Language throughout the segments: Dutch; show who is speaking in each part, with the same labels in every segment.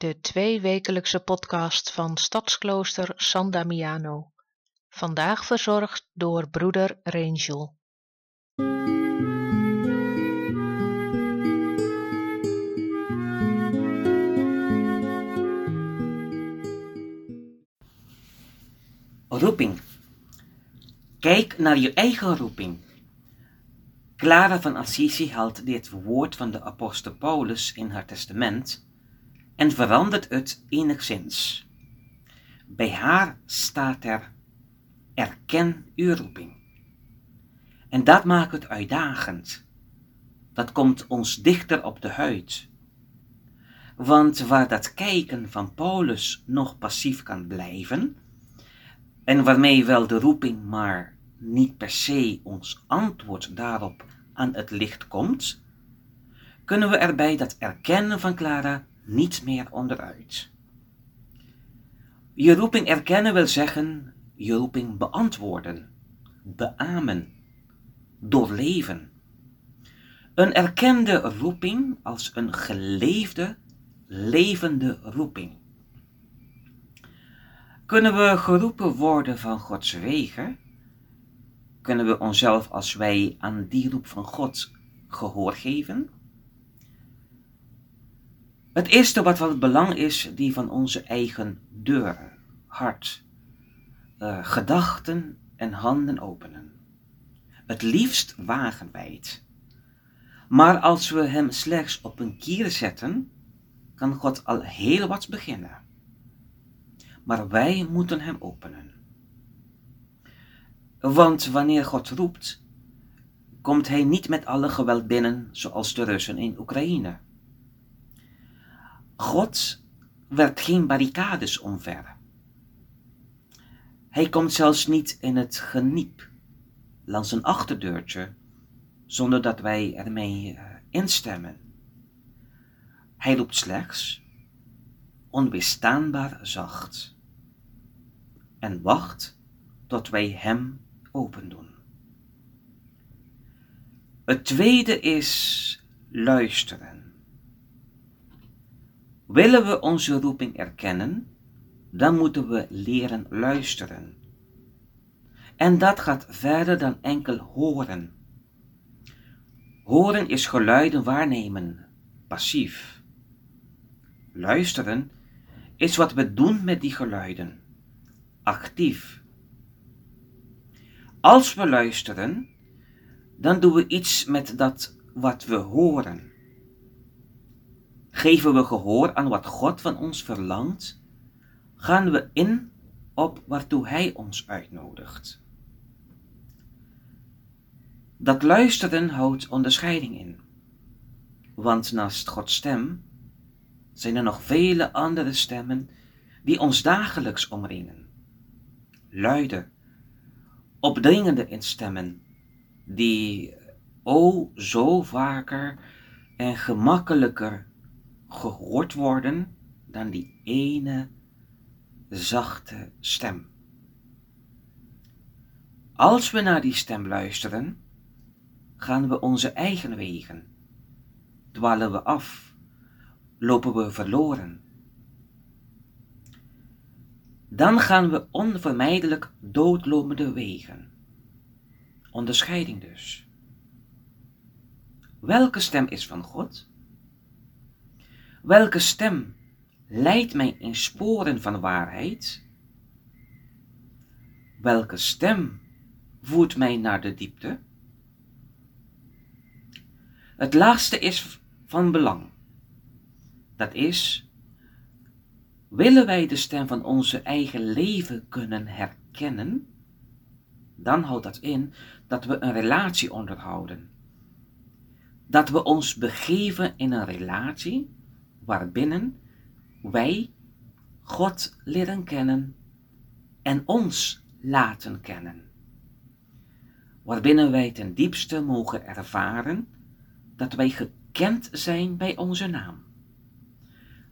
Speaker 1: de tweewekelijkse podcast van Stadsklooster San Damiano. Vandaag verzorgd door broeder Rangel.
Speaker 2: Roeping. Kijk naar je eigen roeping. Clara van Assisi haalt dit woord van de apostel Paulus in haar testament en verandert het enigszins. Bij haar staat er: erken uw roeping. En dat maakt het uitdagend. Dat komt ons dichter op de huid. Want waar dat kijken van Paulus nog passief kan blijven, en waarmee wel de roeping maar niet per se ons antwoord daarop aan het licht komt, kunnen we er bij dat erkennen van Clara niet meer onderuit. Je roeping erkennen wil zeggen je roeping beantwoorden, beamen, doorleven. Een erkende roeping als een geleefde, levende roeping. Kunnen we geroepen worden van Gods wegen? Kunnen we onszelf als wij aan die roep van God gehoor geven? Het eerste wat van het belang is, die van onze eigen deuren, hart, uh, gedachten en handen openen. Het liefst wagenwijd. Maar als we hem slechts op een kier zetten, kan God al heel wat beginnen. Maar wij moeten hem openen. Want wanneer God roept, komt hij niet met alle geweld binnen zoals de Russen in Oekraïne. God werpt geen barricades omver. Hij komt zelfs niet in het geniep langs een achterdeurtje zonder dat wij ermee eh, instemmen. Hij roept slechts onweerstaanbaar zacht en wacht tot wij hem open doen. Het tweede is luisteren. Willen we onze roeping erkennen, dan moeten we leren luisteren. En dat gaat verder dan enkel horen. Horen is geluiden waarnemen, passief. Luisteren is wat we doen met die geluiden, actief. Als we luisteren, dan doen we iets met dat wat we horen. Geven we gehoor aan wat God van ons verlangt, gaan we in op waartoe Hij ons uitnodigt. Dat luisteren houdt onderscheiding in, want naast Gods stem zijn er nog vele andere stemmen die ons dagelijks omringen. Luide, opdringende instemmen, die o zo vaker en gemakkelijker gehoord worden dan die ene zachte stem. Als we naar die stem luisteren, gaan we onze eigen wegen, dwalen we af, lopen we verloren dan gaan we onvermijdelijk doodlopende wegen. Onderscheiding dus. Welke stem is van God? Welke stem leidt mij in sporen van waarheid? Welke stem voert mij naar de diepte? Het laatste is van belang. Dat is Willen wij de stem van onze eigen leven kunnen herkennen, dan houdt dat in dat we een relatie onderhouden. Dat we ons begeven in een relatie waarbinnen wij God leren kennen en ons laten kennen. Waarbinnen wij ten diepste mogen ervaren dat wij gekend zijn bij onze naam.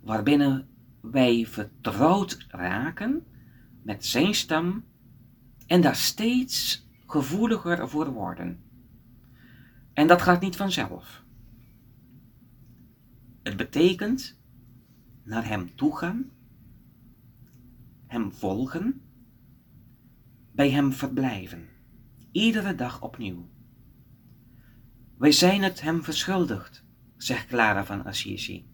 Speaker 2: Waarbinnen wij vertrouwd raken met zijn stem en daar steeds gevoeliger voor worden. En dat gaat niet vanzelf. Het betekent naar Hem toegaan, Hem volgen, bij Hem verblijven, iedere dag opnieuw. Wij zijn het Hem verschuldigd, zegt Clara van Assisi.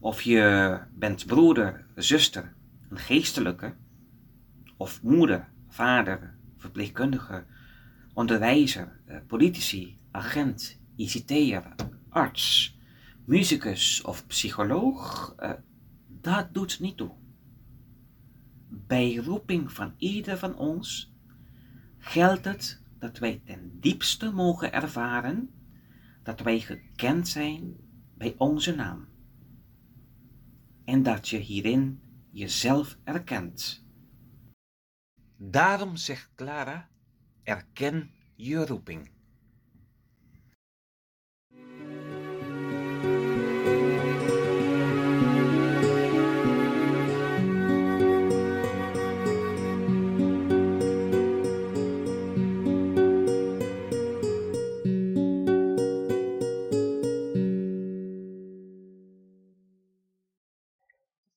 Speaker 2: Of je bent broeder, zuster, een geestelijke, of moeder, vader, verpleegkundige, onderwijzer, eh, politici, agent, ICT'er, arts, muzikus of psycholoog, eh, dat doet niet toe. Bij roeping van ieder van ons geldt het dat wij ten diepste mogen ervaren dat wij gekend zijn bij onze naam. En dat je hierin jezelf erkent. Daarom zegt Clara, erken je roeping.